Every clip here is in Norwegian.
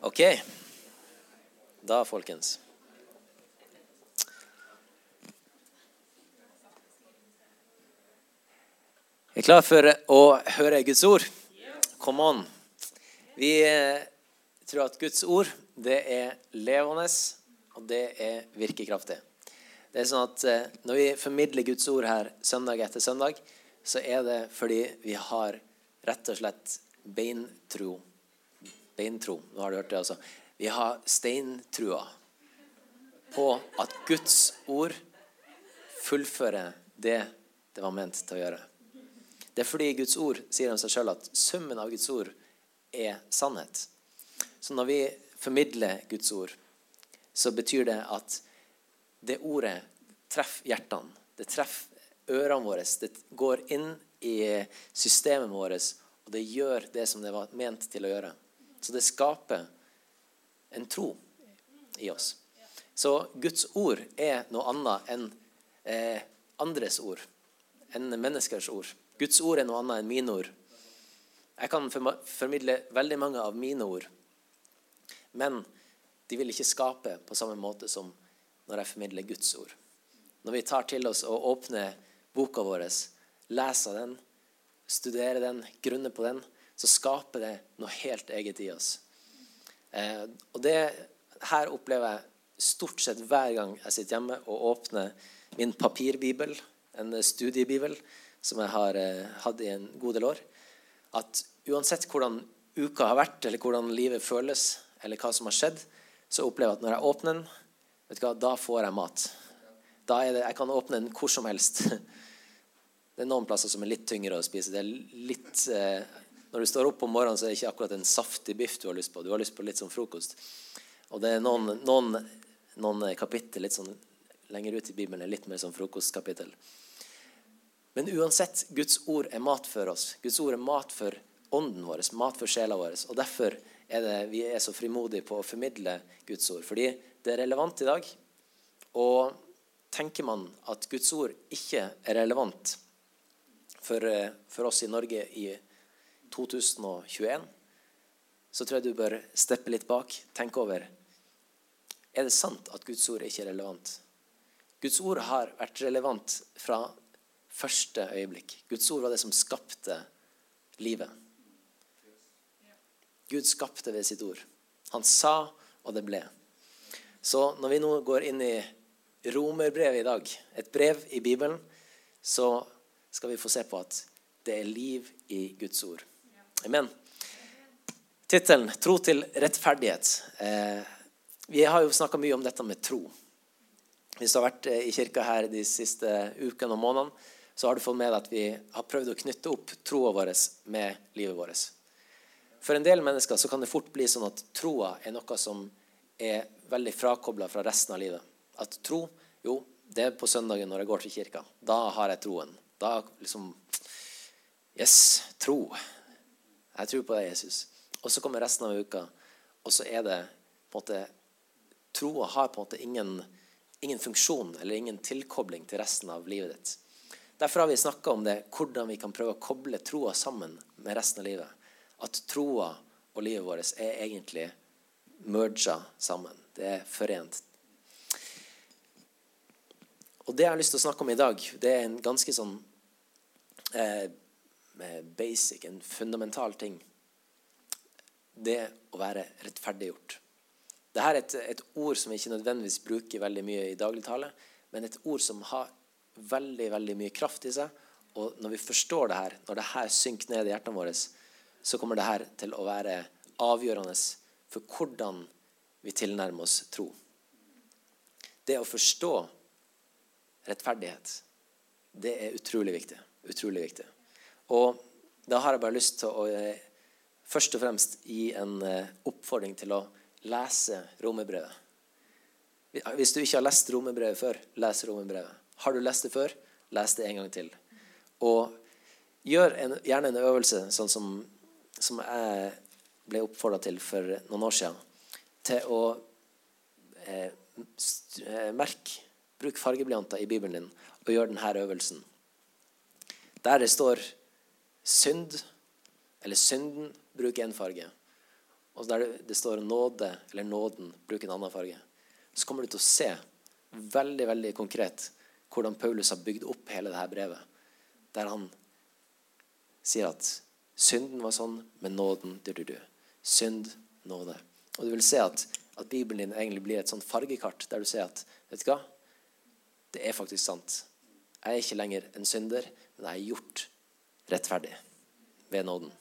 Ok. Da, folkens. Er klar for å høre Guds ord? Come on. Vi eh, tror at Guds ord det er levende, og det er virkekraftig. Det er sånn at eh, Når vi formidler Guds ord her søndag etter søndag, så er det fordi vi har rett og slett beintro. Beintro. Nå har du hørt det, altså. Vi har steintrua på at Guds ord fullfører det det var ment til å gjøre. Det er fordi Guds ord sier om seg sjøl at summen av Guds ord er sannhet. Så når vi formidler Guds ord, så betyr det at det ordet treffer hjertene. Det treffer ørene våre. Det går inn i systemet vårt, og det gjør det som det var ment til å gjøre. Så det skaper en tro i oss. Så Guds ord er noe annet enn eh, andres ord, enn menneskers ord. Guds ord er noe annet enn mine ord. Jeg kan formidle veldig mange av mine ord, men de vil ikke skape på samme måte som når jeg formidler Guds ord. Når vi tar til oss og åpner boka vår, leser den, studerer den, grunner på den, så skaper det noe helt eget i oss. Eh, og det her opplever jeg stort sett hver gang jeg sitter hjemme og åpner min papirbibel, en studiebibel som jeg har eh, hatt i en god del år, at uansett hvordan uka har vært, eller hvordan livet føles, eller hva som har skjedd, så opplever jeg at når jeg åpner den, vet du hva, da får jeg mat. Da er det, Jeg kan åpne den hvor som helst. Det er noen plasser som er litt tyngre å spise. Det er litt, eh, når du står opp om morgenen, så er det ikke akkurat en saftig biff du har lyst på. Du har lyst på litt sånn frokost. Og det er noen, noen, noen kapittel litt sånn lenger ut i Bibelen er litt mer sånn frokostkapittel. Men uansett, Guds ord er mat for oss. Guds ord er mat for ånden vår, mat for sjela vår. Og derfor er det vi er så frimodige på å formidle Guds ord. Fordi det er relevant i dag. Og tenker man at Guds ord ikke er relevant for, eh, for oss i Norge i 2021, så tror jeg du bør steppe litt bak, tenke over Er det sant at Guds ord ikke er relevant? Guds ord har vært relevant fra første øyeblikk. Guds ord var det som skapte livet. Gud skapte ved sitt ord. Han sa, og det ble. Så når vi nå går inn i romerbrevet i dag, et brev i Bibelen, så skal vi få se på at det er liv i Guds ord. Amen. Tittelen 'Tro til rettferdighet'. Eh, vi har jo snakka mye om dette med tro. Hvis du har vært eh, i kirka her de siste ukene og månedene, så har du fått med deg at vi har prøvd å knytte opp troa vår med livet vårt. For en del mennesker så kan det fort bli sånn at troa er noe som er veldig frakobla fra resten av livet. At tro, jo, det er på søndagen når jeg går til kirka. Da har jeg troen. Da liksom Yes, tro. Jeg tror på deg, Jesus. Og så kommer resten av uka, og så er det på en måte Troa har på en måte ingen, ingen funksjon eller ingen tilkobling til resten av livet ditt. Derfor har vi snakka om det, hvordan vi kan prøve å koble troa sammen med resten av livet. At troa og livet vårt er egentlig merga sammen. Det er forent. Og det jeg har lyst til å snakke om i dag, det er en ganske sånn eh, basic, en fundamental ting det å være rettferdiggjort. Dette er et, et, ord som vi ikke nødvendigvis bruker veldig mye i dagligtale, men et ord som har veldig veldig mye kraft i seg. Og når vi forstår det her, når det her synker ned i hjertene våre, så kommer det her til å være avgjørende for hvordan vi tilnærmer oss tro. Det å forstå rettferdighet, det er utrolig viktig. Utrolig viktig. Og da har jeg bare lyst til å eh, først og fremst gi en eh, oppfordring til å lese romerbrevet. Hvis du ikke har lest romerbrevet før, les romerbrevet. Har du lest det før, les det en gang til. Og gjør en, gjerne en øvelse sånn som, som jeg ble oppfordra til for noen år siden. Til å eh, eh merke Bruk fargeblyanter i Bibelen din og gjør denne øvelsen. Der det står synd eller synden, bruk én farge. og der det står nåde eller nåden, bruk en annen farge, så kommer du til å se veldig veldig konkret hvordan Paulus har bygd opp hele dette brevet. Der han sier at synden var sånn, men nåden du, du, du. Synd, nåde. Og du vil se at, at Bibelen din egentlig blir et sånn fargekart der du ser at vet du hva? Det er faktisk sant. Jeg er ikke lenger en synder, men jeg er gjort rettferdig ved nåden.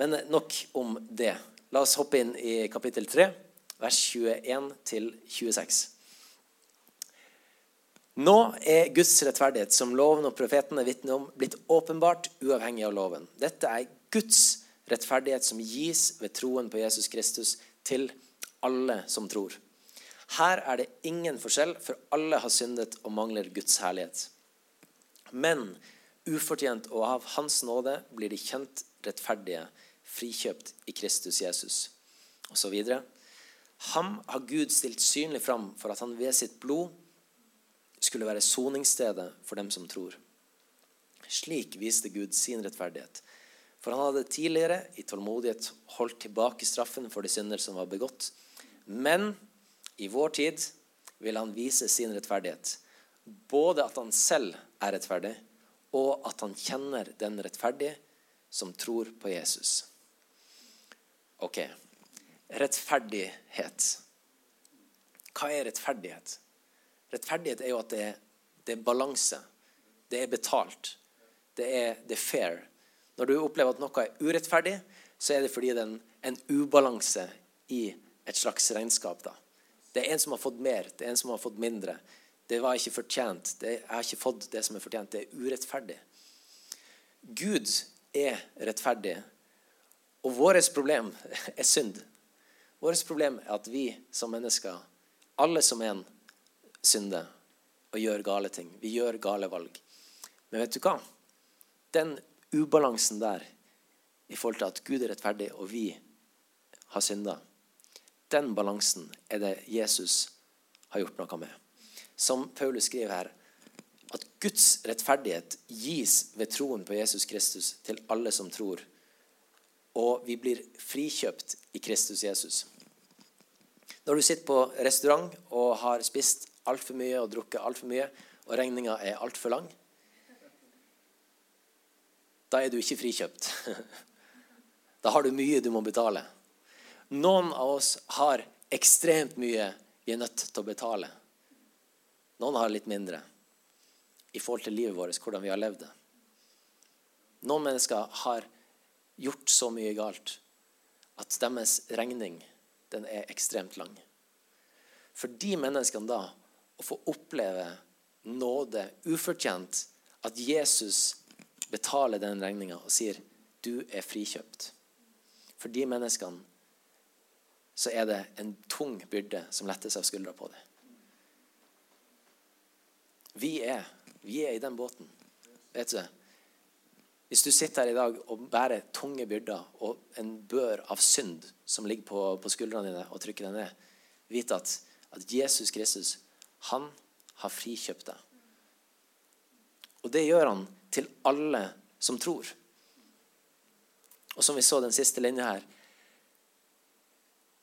Men nok om det. La oss hoppe inn i kapittel 3, vers 21 til 26. Nå er Guds rettferdighet, som loven og profetene vitner om, blitt åpenbart uavhengig av loven. Dette er Guds rettferdighet som gis ved troen på Jesus Kristus til alle som tror. Her er det ingen forskjell, for alle har syndet og mangler Guds herlighet. Men ufortjent og av Hans nåde blir de kjent rettferdige, frikjøpt i Kristus Jesus. Og så videre. Ham har Gud stilt synlig fram for at han ved sitt blod skulle være soningsstedet for dem som tror. Slik viste Gud sin rettferdighet. For han hadde tidligere i tålmodighet holdt tilbake straffen for de synder som var begått. Men i vår tid vil han vise sin rettferdighet. Både at han selv er rettferdig, og at han kjenner den rettferdige som tror på Jesus. Ok. Rettferdighet. Hva er rettferdighet? Rettferdighet er jo at det er, det er balanse. Det er betalt. Det er, det er, fair. Når du opplever at noe er urettferdig, så er det fordi det er en, en ubalanse i et slags regnskap. da. Det er en som har fått mer, det er en som har fått mindre. Det var ikke fortjent. Det, jeg har ikke fått det som er fortjent. Det er urettferdig. Gud er rettferdig, og vårt problem er synd. Vårt problem er at vi som mennesker, alle som en, synder og gjør gale ting. Vi gjør gale valg. Men vet du hva? Den ubalansen der i forhold til at Gud er rettferdig og vi har synda, den balansen er det Jesus har gjort noe med. Som Paulus skriver her, at Guds rettferdighet gis ved troen på Jesus Kristus til alle som tror. Og vi blir frikjøpt i Kristus Jesus. Når du sitter på restaurant og har spist altfor mye og drukket altfor mye, og regninga er altfor lang, da er du ikke frikjøpt. Da har du mye du må betale. Noen av oss har ekstremt mye vi er nødt til å betale. Noen har litt mindre i forhold til livet vårt, hvordan vi har levd det. Noen mennesker har gjort så mye galt at deres regning den er ekstremt lang. For de menneskene da å få oppleve nåde ufortjent. At Jesus betaler den regninga og sier, 'Du er frikjøpt'. For de menneskene så er det en tung byrde som lettes av skuldra på dem. Vi er, vi er i den båten. Vet du Hvis du sitter her i dag og bærer tunge byrder og en bør av synd som ligger på, på skuldrene dine, og trykker deg ned, vit at, at Jesus Kristus han har frikjøpt deg. Og det gjør han til alle som tror. Og som vi så den siste linja her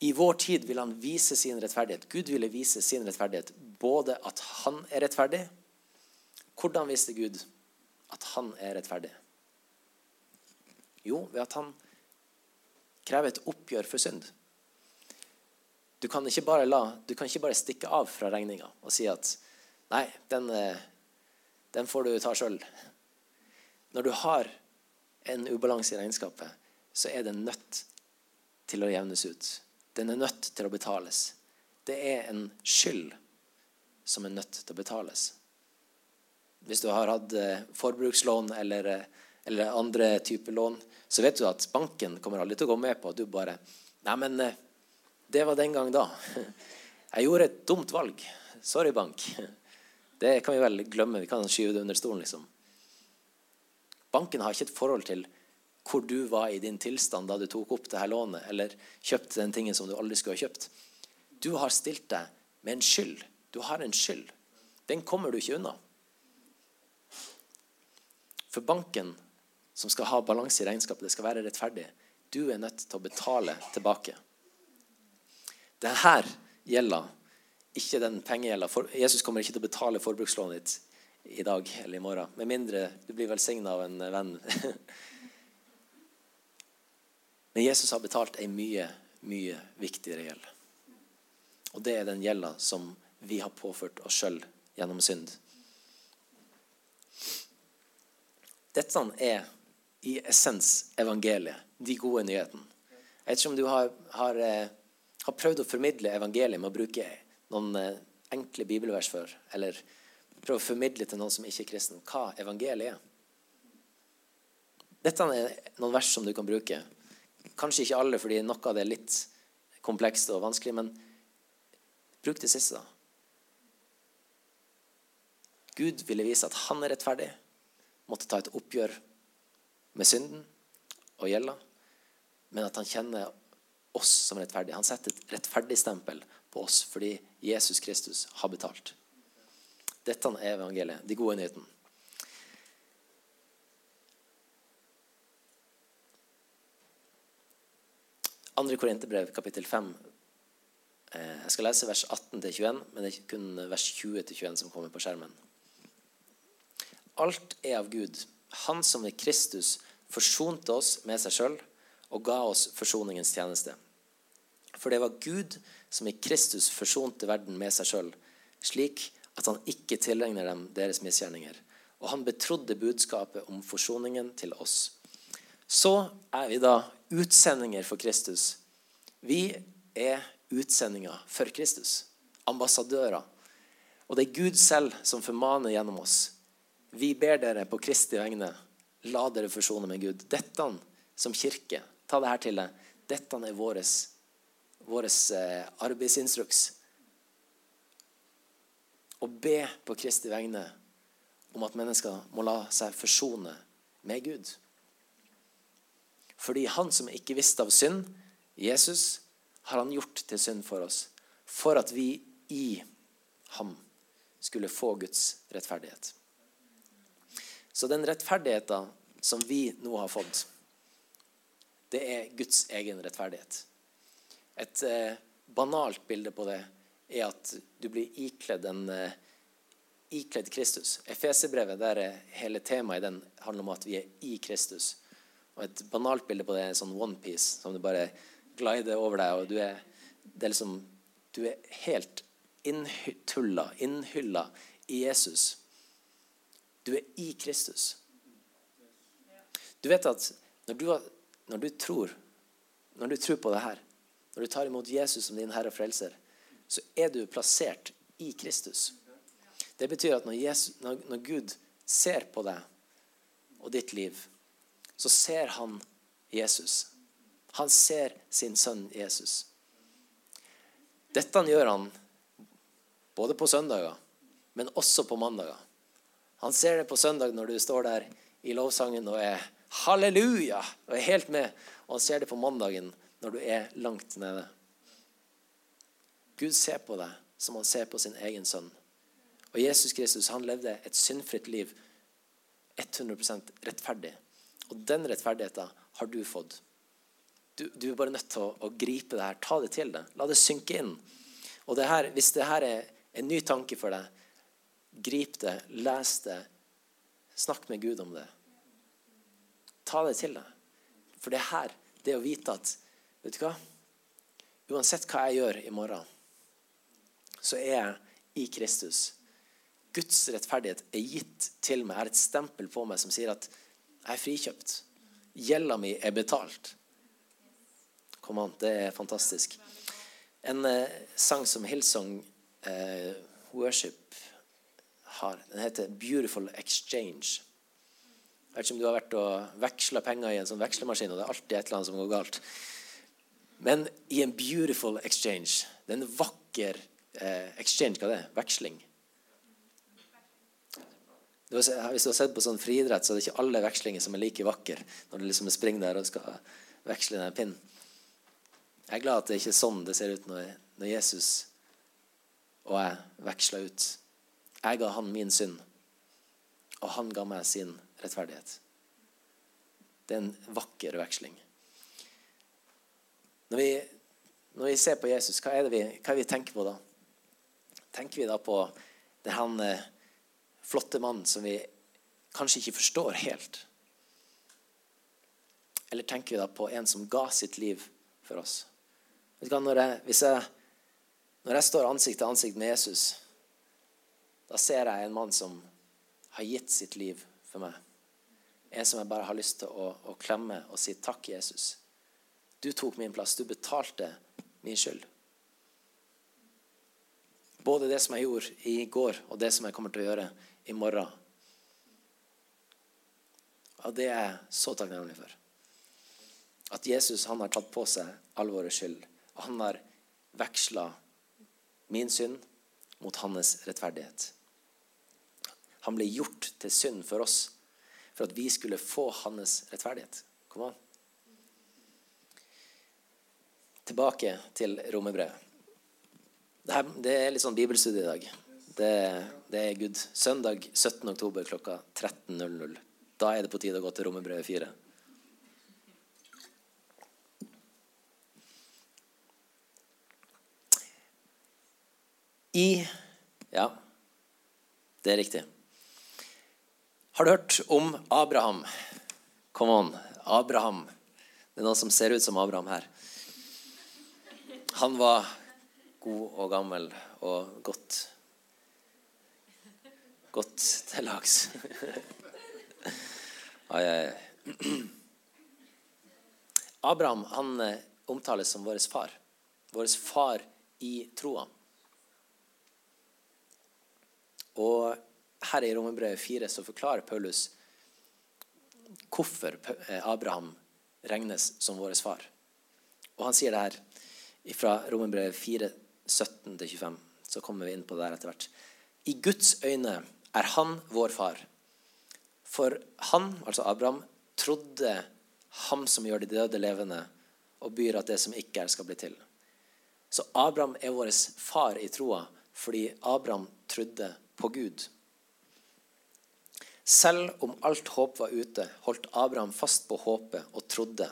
I vår tid vil han vise sin rettferdighet. Gud ville vise sin rettferdighet. Både at han er rettferdig Hvordan visste Gud at han er rettferdig? Jo, ved at han krever et oppgjør for synd. Du kan ikke bare, la, kan ikke bare stikke av fra regninga og si at nei, den, eh, den får du ta sjøl. Når du har en ubalanse i regnskapet, så er den nødt til å jevnes ut. Den er nødt til å betales. Det er en skyld som er nødt til å betales. Hvis du har hatt eh, forbrukslån eller, eh, eller andre typer lån, så vet du at banken kommer aldri til å gå med på at du bare Nei, men det var den gang da. Jeg gjorde et dumt valg. Sorry, bank. Det kan vi vel glemme. Vi kan skyve det under stolen, liksom. Banken har ikke et forhold til hvor du var i din tilstand da du tok opp det her lånet, eller kjøpte den tingen som du aldri skulle ha kjøpt. Du har stilt deg med en skyld. Du har en skyld. Den kommer du ikke unna. For banken, som skal ha balanse i regnskapet, det skal være rettferdig, du er nødt til å betale tilbake. Det her gjelder ikke den pengegjelda. Jesus kommer ikke til å betale forbrukslånet ditt i dag eller i morgen. Med mindre du blir velsigna av en venn. Men Jesus har betalt ei mye, mye viktigere gjeld. Og det er den gjelda som vi har påført oss sjøl gjennom synd. Dette er i essens evangeliet, de gode nyhetene. Jeg vet ikke om du har, har, eh, har prøvd å formidle evangeliet med å bruke noen eh, enkle bibelvers før, eller prøve å formidle til noen som ikke er kristen, hva evangeliet er. Dette er noen vers som du kan bruke. Kanskje ikke alle, fordi noe av det er litt komplekst og vanskelig, men bruk det siste, da. Gud ville vise at han er rettferdig, måtte ta et oppgjør med synden og gjelda, men at han kjenner oss som rettferdige. Han setter et rettferdigstempel på oss fordi Jesus Kristus har betalt. Dette er evangeliet, de gode nyhetene. Andre Korinterbrev, kapittel 5. Eh, jeg skal lese vers 18-21, men det er kun vers 20-21 som kommer på skjermen. Alt er av Gud, Han som ved Kristus forsonte oss med seg sjøl og ga oss forsoningens tjeneste. For det var Gud som i Kristus forsonte verden med seg sjøl, slik at han ikke tilregner dem deres misgjerninger. Og han betrodde budskapet om forsoningen til oss. Så er vi da utsendinger for Kristus. Vi er utsendinger for Kristus. Ambassadører. Og det er Gud selv som formaner gjennom oss. Vi ber dere på Kristi vegne, la dere forsone med Gud. Dette som kirke, ta det her til deg. Dette er vår eh, arbeidsinstruks. Å be på Kristi vegne om at mennesker må la seg forsone med Gud. Fordi han som ikke visste av synd, Jesus, har han gjort til synd for oss, for at vi i ham skulle få Guds rettferdighet. Så den rettferdigheten som vi nå har fått, det er Guds egen rettferdighet. Et eh, banalt bilde på det er at du blir ikledd en eh, ikledd Kristus. Efeserbrevet, der er hele temaet i den handler om at vi er i Kristus. Og Et banalt bilde på det er en sånn onepiece som du bare glider over deg. og Du er, er, liksom, du er helt inntulla, innhylla i Jesus. Du er i Kristus. Du vet at når du, når du, tror når du tror på det her, når du tar imot Jesus som din Herre og Frelser, så er du plassert i Kristus. Det betyr at når, Jesus, når, når Gud ser på deg og ditt liv, så ser han Jesus. Han ser sin sønn Jesus. Dette gjør han både på søndager, men også på mandager. Han ser det på søndag når du står der i lovsangen og er halleluja og er helt med. Og han ser det på mandagen når du er langt nede. Gud ser på deg som han ser på sin egen sønn. Og Jesus Kristus han levde et syndfritt liv 100% rettferdig. Og den rettferdigheten har du fått. Du, du, er bare nødt til å, å, gripe det her. Ta det til deg. La det synke inn. Og det her, hvis det her er en ny tanke for deg, Grip det, les det, snakk med Gud om det. Ta det til deg. For det er her, det å vite at Vet du hva? Uansett hva jeg gjør i morgen, så er jeg i Kristus. Guds rettferdighet er gitt til meg, er et stempel på meg som sier at jeg er frikjøpt. Gjelda mi er betalt. Kom an, det er fantastisk. En eh, sang som Hillsong eh, Worship har. Den heter 'Beautiful Exchange'. Jeg vet ikke om du har vært og veksla penger i en sånn vekslemaskin, og det er alltid et eller annet som går galt. Men i en beautiful exchange Det er en vakker eh, exchange. Hva det er? Veksling. Hvis du har sett på sånn friidrett, så er det ikke alle vekslinger som er like vakre når du liksom springer der og skal veksle den pinnen. Jeg er glad at det ikke er sånn det ser ut når, når Jesus og jeg veksler ut jeg ga han min synd, og han ga meg sin rettferdighet. Det er en vakker veksling. Når vi når vi ser på Jesus, hva er vi, hva er det vi tenker på da? Tenker vi da på han eh, flotte mannen som vi kanskje ikke forstår helt? Eller tenker vi da på en som ga sitt liv for oss? Vet du hva, når jeg, jeg, når jeg står ansikt til ansikt med Jesus, da ser jeg en mann som har gitt sitt liv for meg. En som jeg bare har lyst til å, å klemme og si takk, Jesus. Du tok min plass. Du betalte min skyld. Både det som jeg gjorde i går, og det som jeg kommer til å gjøre i morgen. Og det er jeg så takknemlig for. At Jesus han har tatt på seg all vår skyld. Og han har veksla min synd mot hans rettferdighet. Han ble gjort til synd for oss for at vi skulle få hans rettferdighet. Kom an. Tilbake til romerbrevet. Det, er litt sånn bibelstudie i dag. Det, det, er Gud. Søndag 17. oktober klokka 13.00. Da er det på tide å gå til romerbrevet 4. I Ja, det er riktig. Har du hørt om Abraham? Come on. Abraham. Det er noen som ser ut som Abraham her. Han var god og gammel og godt Godt til lags. Abraham han eh, omtales som vår far. Vår far i troa. Og her i Romerbrevet 4 så forklarer Paulus hvorfor eh, Abraham regnes som vår far. Og han sier det her fra Romerbrevet 4, 17-25. Så kommer vi inn på det der etter hvert. I Guds øyne er han vår far. For han, altså Abraham, trodde ham som gjør de døde levende, og byr at det som ikke er, skal bli til. Så Abraham er vår far i troa fordi Abraham trodde på Gud. Selv om alt håp var ute, holdt Abraham fast på håpet og trodde.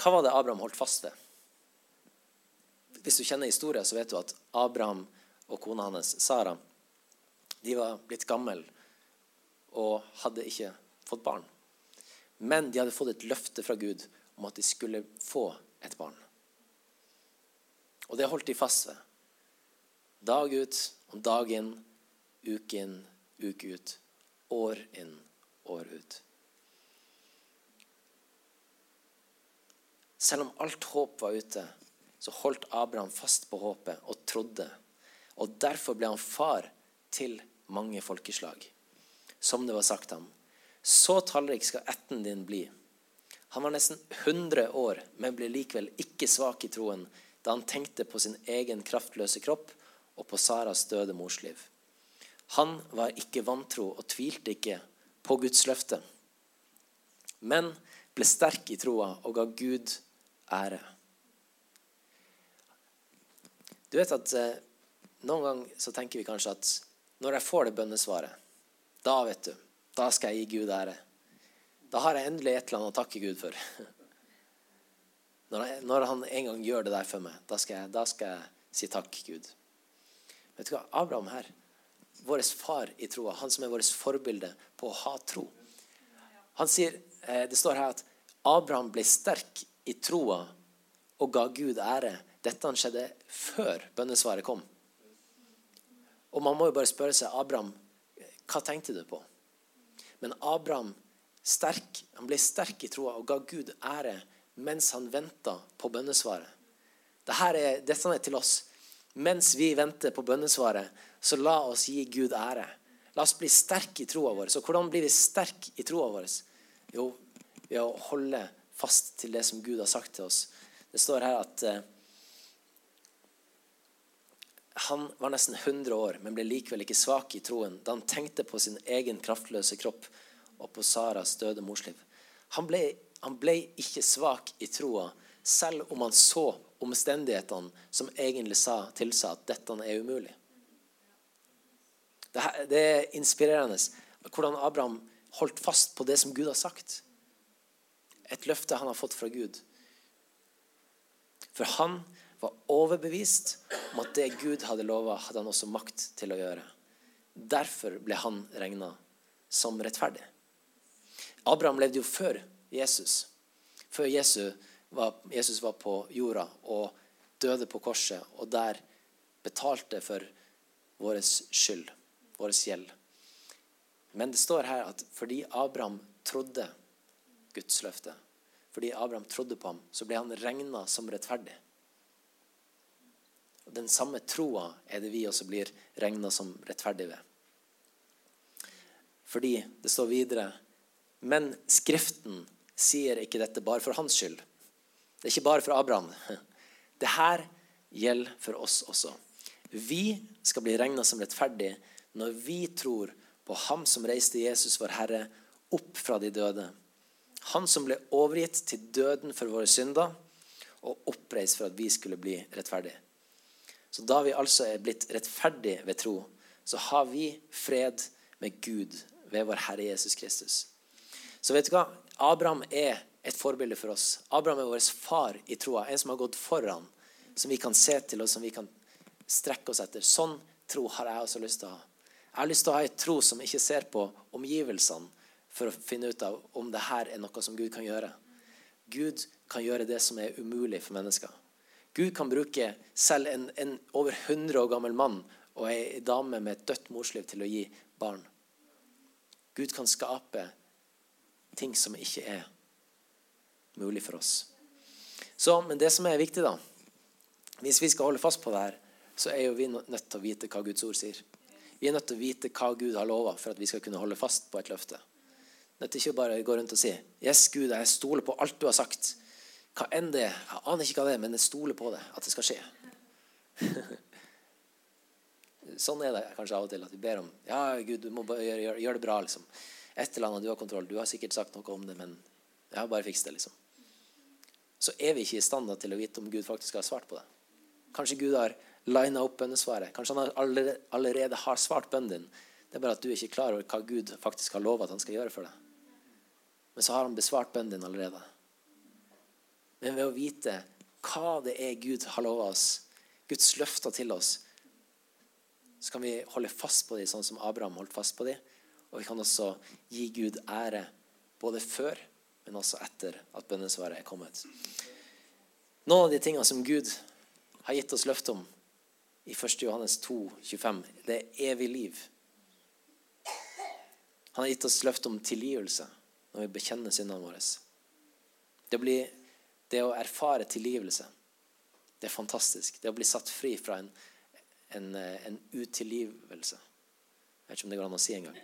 Hva var det Abraham holdt fast ved? Hvis du kjenner historien, så vet du at Abraham og kona hans, Sara, de var blitt gamle og hadde ikke fått barn. Men de hadde fått et løfte fra Gud om at de skulle få et barn. Og det holdt de fast ved. Dag ut om dag inn, uke inn, uke ut, år inn, år ut. Selv om alt håp var ute, så holdt Abraham fast på håpet og trodde. Og derfor ble han far til mange folkeslag. Som det var sagt ham. Så tallrik skal ætten din bli. Han var nesten 100 år, men ble likevel ikke svak i troen da han tenkte på sin egen kraftløse kropp og på Saras døde morsliv. Han var ikke vantro og tvilte ikke på Guds løfte, men ble sterk i troa og ga Gud ære. Du vet at eh, Noen ganger tenker vi kanskje at når jeg får det bønnesvaret, da vet du, da skal jeg gi Gud ære. Da har jeg endelig et eller annet å takke Gud for. Når, jeg, når han en gang gjør det der for meg, da skal jeg, da skal jeg si takk, Gud. Vet du hva? Abraham her vår far i troa, han som er vårt forbilde på å ha tro. Han sier, eh, Det står her at Abraham ble sterk i troa og ga Gud ære. Dette skjedde før bønnesvaret kom. Og man må jo bare spørre seg, Abraham, hva tenkte du på? Men Abraham sterk, han ble sterk i troa og ga Gud ære mens han venta på bønnesvaret. Dette er, dette er til oss. Mens vi venter på bønnesvaret, så la oss gi Gud ære. La oss bli sterke i troa vår. Så hvordan blir vi sterke i troa vår? Jo, ved å holde fast til det som Gud har sagt til oss. Det står her at eh, han var nesten 100 år, men ble likevel ikke svak i troen da han tenkte på sin egen kraftløse kropp og på Saras døde morsliv. Han ble, han ble ikke svak i troa, selv om han så omstendighetene som egentlig sa, tilsa at dette er umulig. Det, det er inspirerende hvordan Abraham holdt fast på det som Gud har sagt. Et løfte han har fått fra Gud. For han var overbevist om at det Gud hadde lova, hadde han også makt til å gjøre. Derfor ble han regna som rettferdig. Abraham levde jo før Jesus. Før Jesus var, Jesus var på jorda og døde på korset, og der betalte for vår skyld, vår gjeld. Men det står her at fordi Abraham trodde Guds løfte, fordi Abraham trodde på ham, så ble han regna som rettferdig. Og Den samme troa er det vi også blir regna som rettferdige ved. Fordi det står videre Men Skriften sier ikke dette bare for hans skyld. Det er ikke bare for Abraham. Det her gjelder for oss også. Vi skal bli regna som rettferdige når vi tror på Ham som reiste Jesus, vår Herre, opp fra de døde. Han som ble overgitt til døden for våre synder og oppreist for at vi skulle bli rettferdige. Så da vi altså er blitt rettferdige ved tro, så har vi fred med Gud ved vår Herre Jesus Kristus. Så vet du hva? Abraham er et forbilde for oss. Abraham er vår far i troa, en som har gått foran, som vi kan se til, og som vi kan strekke oss etter. Sånn tro har jeg også lyst til å ha. Jeg har lyst til å ha ei tro som ikke ser på omgivelsene for å finne ut av om det her er noe som Gud kan gjøre. Gud kan gjøre det som er umulig for mennesker. Gud kan bruke selv en, en over 100 år gammel mann og ei dame med et dødt morsliv til å gi barn. Gud kan skape ting som ikke er mulig for oss. Så, Men det som er viktig, da Hvis vi skal holde fast på det her, så er jo vi nødt til å vite hva Guds ord sier. Vi er nødt til å vite hva Gud har lova for at vi skal kunne holde fast på et løfte. Nødt til ikke bare gå rundt og si 'Yes, Gud, jeg stoler på alt du har sagt'. Hva enn det er. Jeg aner ikke hva det er, men jeg stoler på det, at det skal skje. sånn er det kanskje av og til, at vi ber om 'Ja, Gud, du må bare gjøre, gjør det bra', liksom. Et eller annet, du har kontroll. Du har sikkert sagt noe om det, men har bare fikst det, liksom. Så er vi ikke i stand til å vite om Gud faktisk har svart på det. Kanskje Gud har lina opp bønnesvaret. Kanskje han allerede, har svart bønnen din. Det er bare at du ikke er klar over hva Gud faktisk har lova at han skal gjøre for deg. Men så har han besvart bønnen din allerede. Men ved å vite hva det er Gud har lova oss, Guds løfter til oss, så kan vi holde fast på dem sånn som Abraham holdt fast på dem. Og vi kan også gi Gud ære både før, men også etter at bønnesvaret er kommet. Noen av de tingene som Gud har gitt oss løfte om i 1. Johannes 2, 25, det er evig liv. Han har gitt oss løfte om tilgivelse når vi bekjenner syndene våre. Det, blir, det å erfare tilgivelse, det er fantastisk. Det å bli satt fri fra en, en, en utilgivelse. Jeg vet ikke om det går an å si engang.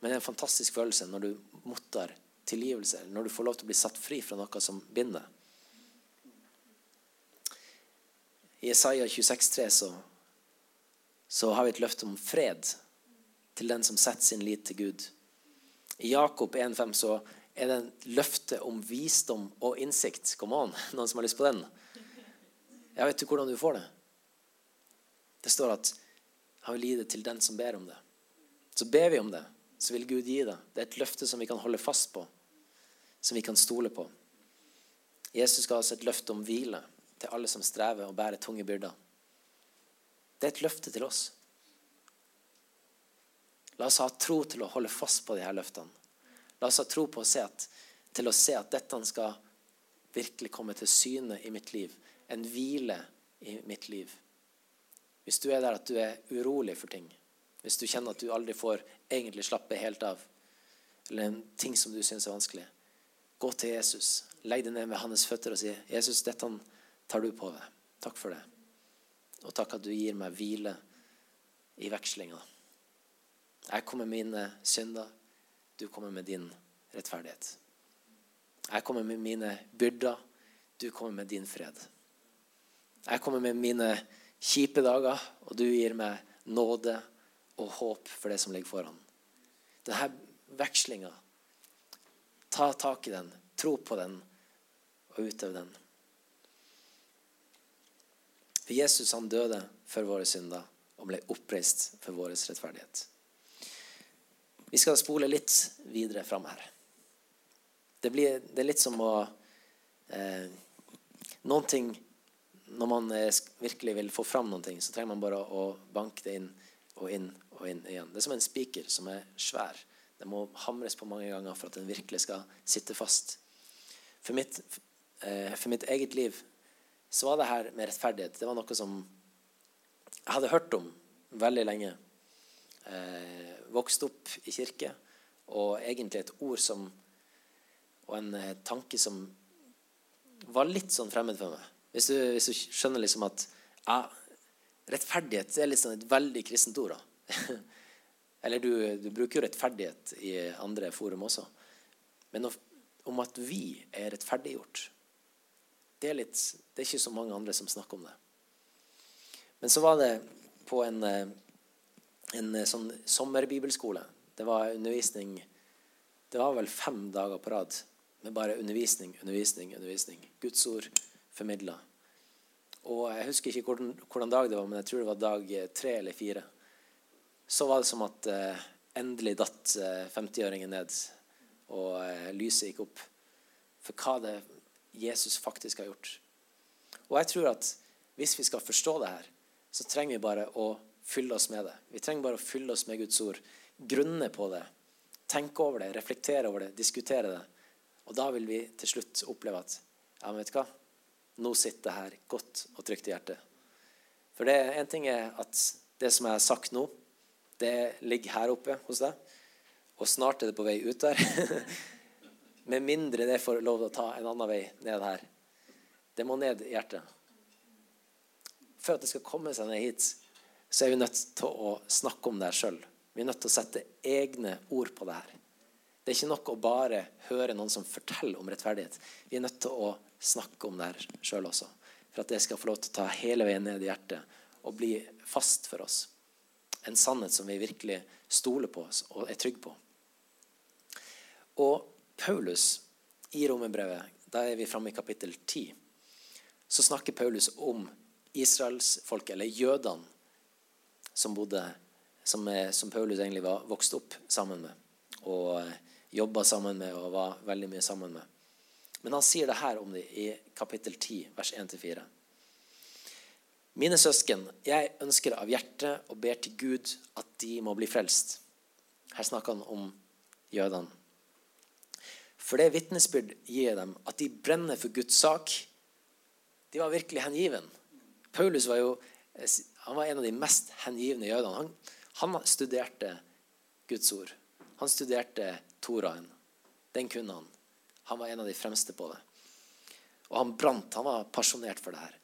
Men det er en fantastisk følelse når du mottar tilgivelse, når du får lov til å bli satt fri fra noe som binder. I Isaiah 26,3 så, så har vi et løfte om fred til den som setter sin lit til Gud. I Jakob 1,5 så er det en løfte om visdom og innsikt. Kom an, noen som har lyst på den? Jeg vet du hvordan du får det? Det står at han vil gi det til den som ber om det. Så ber vi om det, så vil Gud gi det. Det er et løfte som vi kan holde fast på, som vi kan stole på. Jesus ga oss et løfte om hvile til alle som strever og bærer tunge byrder. Det er et løfte til oss. La oss ha tro til å holde fast på de her løftene. La oss ha tro på å se at, til å se at dette skal virkelig komme til syne i mitt liv. En hvile i mitt liv. Hvis du er der at du er urolig for ting, hvis du kjenner at du aldri får egentlig slappe helt av, eller en ting som du syns er vanskelig, gå til Jesus. Legg deg ned ved hans føtter og si, 'Jesus, dette tar du på deg. Takk for det.' Og takk at du gir meg hvile i vekslinga. Jeg kommer med mine synder. Du kommer med din rettferdighet. Jeg kommer med mine byrder. Du kommer med din fred. Jeg kommer med mine kjipe dager, og du gir meg nåde og håp for det som ligger foran. Denne vekslinga, ta tak i den, tro på den og utøve den. For Jesus han døde for våre synder og ble oppreist for vår rettferdighet. Vi skal spole litt videre fram her. Det, blir, det, er litt som å eh, noen ting Når man eh, virkelig vil få fram noen ting, så trenger man bare å banke det inn og inn og inn igjen. Det er som en spiker som er svær. Den må hamres på mange ganger for at den virkelig skal sitte fast. For mitt, eh, for mitt eget liv så var det her med rettferdighet det var noe som jeg hadde hørt om veldig lenge. Eh, vokst opp i kirke, og egentlig et ord som og en eh, tanke som var litt sånn fremmed for meg. Hvis du, hvis du skjønner liksom at ja, rettferdighet er liksom et veldig kristent ord. da. Eller du, du, bruker jo rettferdighet i andre forum også. Men om at vi er rettferdiggjort det er, litt, det er ikke så mange andre som snakker om det. Men så var det på en, eh, en eh, sånn sommerbibelskole. Det var undervisning Det var vel fem dager på rad med bare undervisning, undervisning, undervisning. Guds ord formidla. Og jeg husker ikke hvordan, hvordan, dag det var, men jeg tror det var dag eh, tre eller fire. Så var det som at eh, endelig datt eh, 50-åringen ned, og eh, lyset gikk opp. For hva det Jesus faktisk har gjort. Og jeg tror at hvis vi skal forstå det her, så trenger vi bare å fylle oss med det. Vi trenger bare å fylle oss med Guds ord. Grunne på det. Tenke over det, reflektere over det, diskutere det. Og da vil vi til slutt oppleve at ja, men vet du hva? Nå sitter det her godt og trygt i hjertet. For det en ting er at det som jeg har sagt nå, det ligger her oppe hos deg. Og snart er det på vei ut der. Med mindre det får lov til å ta en annen vei ned her. Det må ned i hjertet. For at det skal komme seg ned hit, så er vi nødt til å snakke om det her sjøl. Vi er nødt til å sette egne ord på det her. Det er ikke nok å bare høre noen som forteller om rettferdighet. Vi er nødt til å snakke om det her sjøl også. For at det skal få lov til å ta hele veien ned i hjertet og bli fast for oss. En sannhet som vi virkelig stoler på og er trygge på. Og Paulus i romerbrevet, da er vi framme i kapittel 10, så snakker Paulus om israelsfolket, eller jødene, som, bodde, som, som Paulus egentlig var vokst opp sammen med. Og jobba sammen med og var veldig mye sammen med. Men han sier det her om det i kapittel 10, vers 1-4. Mine søsken, jeg ønsker av hjertet og ber til Gud at de må bli frelst. Her snakker han om jødene. For det vitnesbyrd gir dem, at de brenner for Guds sak. De var virkelig hengiven. Paulus var jo han var en av de mest hengivne jødene. Han, han studerte Guds ord. Han studerte Toraen. Den kunne han. Han var en av de fremste på det. Og han brant. Han var pasjonert for det her.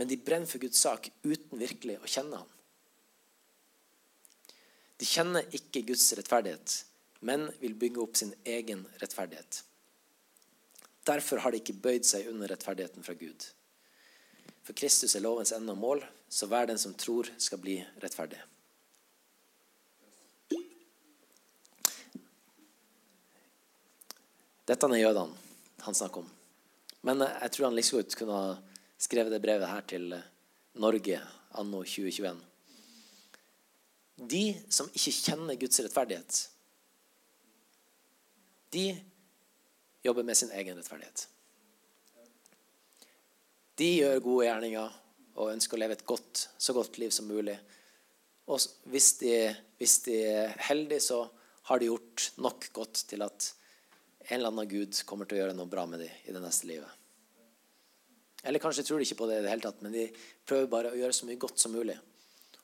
Men de brenner for Guds sak uten virkelig å kjenne ham. De kjenner ikke Guds rettferdighet, men vil bygge opp sin egen rettferdighet. Derfor har de ikke bøyd seg under rettferdigheten fra Gud. For Kristus er lovens ende og mål, så hver den som tror, skal bli rettferdig. Dette er jødene han snakker om. Men jeg tror han like godt kunne ha skrevet det brevet her til Norge anno 2021. De som ikke kjenner Guds rettferdighet, de jobber med sin egen rettferdighet. De gjør gode gjerninger og ønsker å leve et godt, så godt liv som mulig. Og hvis de, hvis de er heldige, så har de gjort nok godt til at en eller annen Gud kommer til å gjøre noe bra med dem i det neste livet. Eller kanskje tror de ikke på det i det hele tatt, men de prøver bare å gjøre så mye godt som mulig.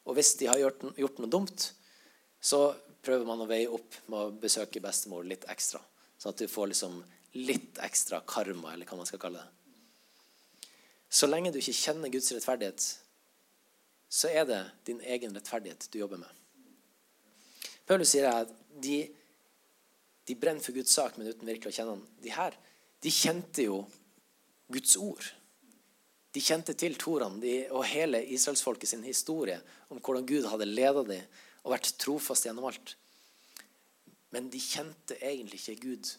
Og hvis de har gjort, gjort noe dumt, så prøver man å veie opp med å besøke bestemor litt ekstra. Sånn at du får liksom litt ekstra karma, eller hva man skal kalle det. Så lenge du ikke kjenner Guds rettferdighet, så er det din egen rettferdighet du jobber med. Paulus sier at de de brenner for Guds sak, men uten virkelig å kjenne han. De her de kjente jo Guds ord. De kjente til Toran og hele israelsfolket sin historie om hvordan Gud hadde ledet dem og vært trofast gjennom alt. Men de kjente egentlig ikke Gud.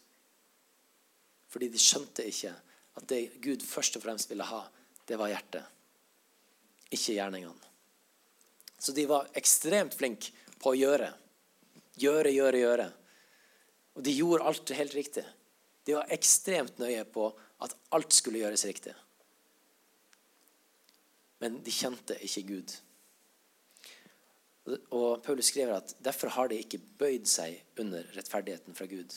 Fordi de skjønte ikke at det Gud først og fremst ville ha, det var hjertet. Ikke gjerningene. Så de var ekstremt flinke på å gjøre. Gjøre, gjøre, gjøre. Og de gjorde alt helt riktig. De var ekstremt nøye på at alt skulle gjøres riktig. Men de kjente ikke Gud. Og Paulus skriver at derfor har de ikke bøyd seg under rettferdigheten fra Gud.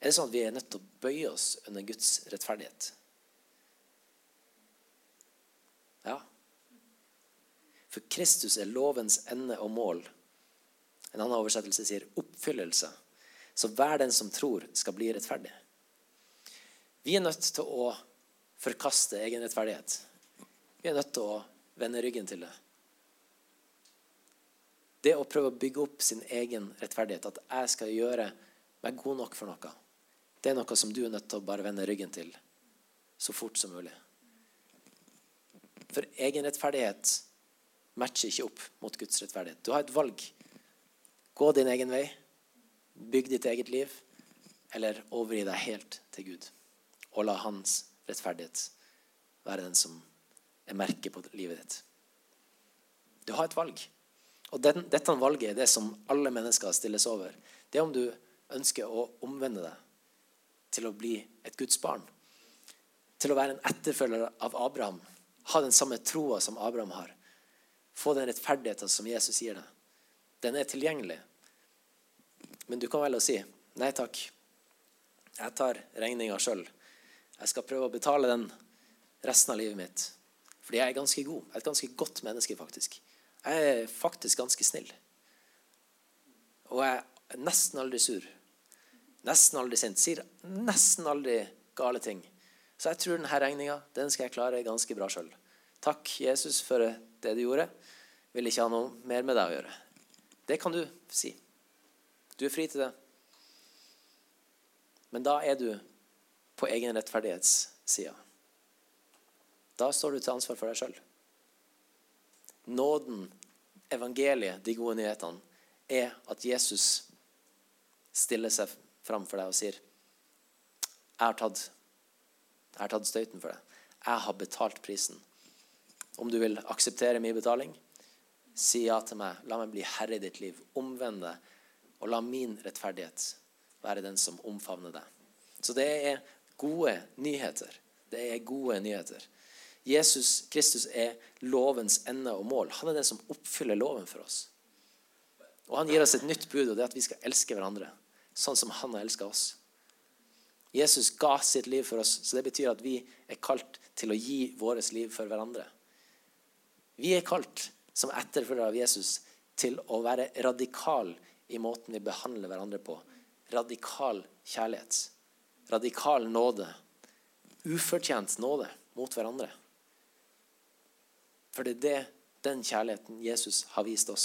Er det sånn at vi er nødt til å bøye oss under Guds rettferdighet? Ja. For Kristus er lovens ende og mål. En annen oversettelse sier oppfyllelse. Så hver den som tror, skal bli rettferdig. Vi er nødt til å forkaste egen rettferdighet. Vi er nødt til å vende ryggen til det. Det å prøve å bygge opp sin egen rettferdighet, at jeg skal gjøre meg god nok for noe, det er noe som du er nødt til å bare vende ryggen til så fort som mulig. For egen rettferdighet matcher ikke opp mot Guds rettferdighet. Du har et valg. Gå din egen vei, bygg ditt eget liv, eller overgi deg helt til Gud. Og la Hans rettferdighet være den som er merket på livet ditt. Du har et valg. Og den, dette valget er det som alle mennesker stilles over. Det er om du ønsker å omvende deg til å bli et Guds barn. Til å være en etterfølger av Abraham. Ha den samme troa som Abraham har. Få den rettferdigheten som Jesus gir deg. Den er tilgjengelig. Men du kan velge å si nei takk. Jeg tar regninga sjøl. Jeg skal prøve å betale den resten av livet mitt. Fordi jeg er ganske god. Et ganske godt menneske, faktisk. Jeg er faktisk ganske snill. Og jeg er nesten aldri sur. Nesten aldri sint. Sier nesten aldri gale ting. Så jeg tror denne regninga den skal jeg klare ganske bra sjøl. Takk, Jesus, for det du gjorde. Vil ikke ha noe mer med deg å gjøre. Det kan du si. Du er fri til det. Men da er du på egen rettferdighetssida. Da står du til ansvar for deg sjøl. Nåden, evangeliet, de gode nyhetene, er at Jesus stiller seg fram for deg og sier jeg har, tatt, jeg har tatt støyten for deg. Jeg har betalt prisen. Om du vil akseptere min betaling, si ja til meg. La meg bli herre i ditt liv. Omvend deg, og la min rettferdighet være den som omfavner deg. Så det er gode nyheter. Det er gode nyheter. Jesus Kristus er lovens ende og mål. Han er den som oppfyller loven for oss. Og han gir oss et nytt bud, og det er at vi skal elske hverandre sånn som han har elska oss. Jesus ga sitt liv for oss, så det betyr at vi er kalt til å gi vårt liv for hverandre. Vi er kalt som etterfølgere av Jesus til å være radikal i måten vi behandler hverandre på. Radikal kjærlighet. Radikal nåde. Ufortjent nåde mot hverandre. For det er det, den kjærligheten Jesus har vist oss.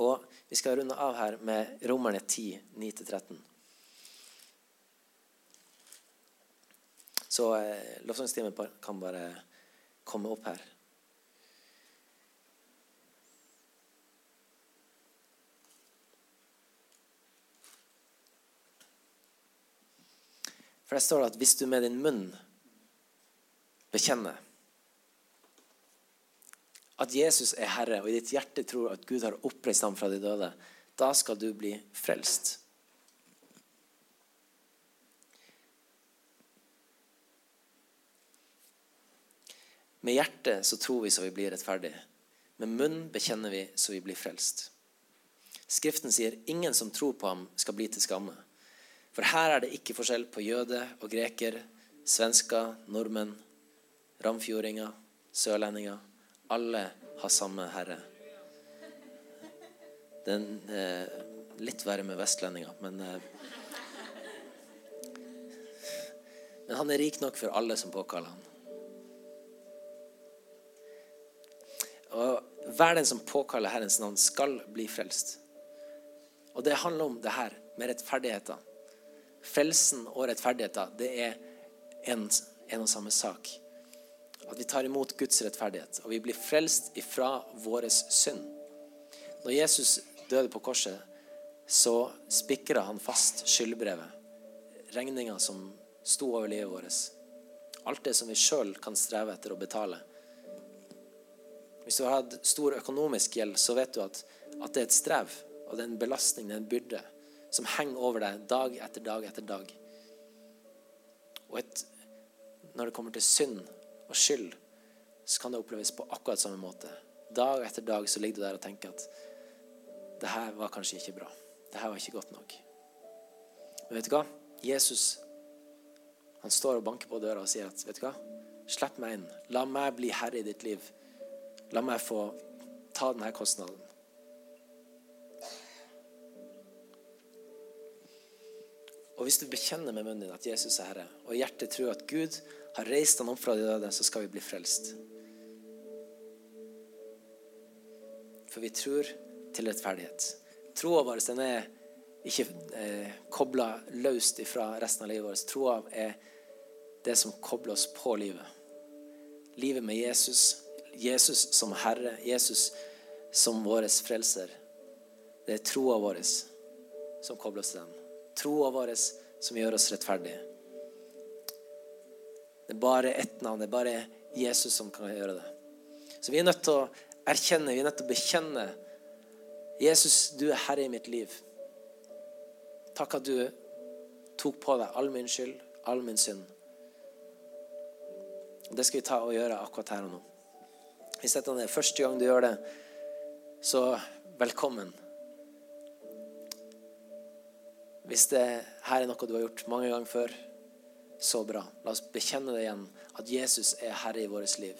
Og vi skal runde av her med Romerne 10, 9-13. Så eh, lovsangstimen kan bare komme opp her. For det står at hvis du med din munn bekjenner at Jesus er Herre, og i ditt hjerte tror at Gud har oppreist ham fra de døde, da skal du bli frelst. Med hjertet så tror vi så vi blir rettferdige. Med munnen bekjenner vi så vi blir frelst. Skriften sier ingen som tror på ham, skal bli til skamme. For her er det ikke forskjell på jøde og greker, svensker, nordmenn, ramfjordinger, sørlendinger alle har samme herre. Den eh, litt verre med vestlendinger, men eh, Men han er rik nok for alle som påkaller han. Og hver den som påkaller Herrens navn, skal bli frelst. Og det handler om det her med rettferdigheter. Frelsen og rettferdigheter, det er en, en og samme sak. At vi tar imot Guds rettferdighet, og vi blir frelst ifra vår synd. Når Jesus døde på korset, så spikra han fast skyldbrevet. Regninga som sto over livet vårt. Alt det som vi sjøl kan streve etter å betale. Hvis du har hatt stor økonomisk gjeld, så vet du at, at det er et strev, og det er en belastning, det er en byrde. som henger over deg dag etter dag etter dag. Og et, når det kommer til synd og skyld, så kan det oppleves på akkurat samme måte. Dag etter dag så ligger du der og tenker at det her var kanskje ikke bra. Det her var ikke godt nok. Men vet du hva? Jesus han står og banker på døra og sier at vet du hva? Slipp meg inn. La meg bli herre i ditt liv. La meg få ta denne kostnaden. Og hvis du bekjenner med munnen din at Jesus er Herre, og hjertet tror at Gud har reist han opp fra de døde, så skal vi bli frelst. For vi tror til rettferdighet. Troa vår den er ikke eh, kobla løst fra resten av livet vårt. Troa er det som kobler oss på livet. Livet med Jesus, Jesus som Herre, Jesus som vår frelser. Det er troa vår som kobler oss til den. Troa vår som gjør oss rettferdige. Det er bare ett navn. Det er bare Jesus som kan gjøre det. Så vi er nødt til å erkjenne, vi er nødt til å bekjenne Jesus, du er herre i mitt liv. Takk at du tok på deg all min skyld, all min synd. Det skal vi ta og gjøre akkurat her og nå. Hvis dette er første gang du gjør det, så velkommen. Hvis det her er noe du har gjort mange ganger før, så bra. La oss bekjenne det igjen, at Jesus er herre i vårt liv.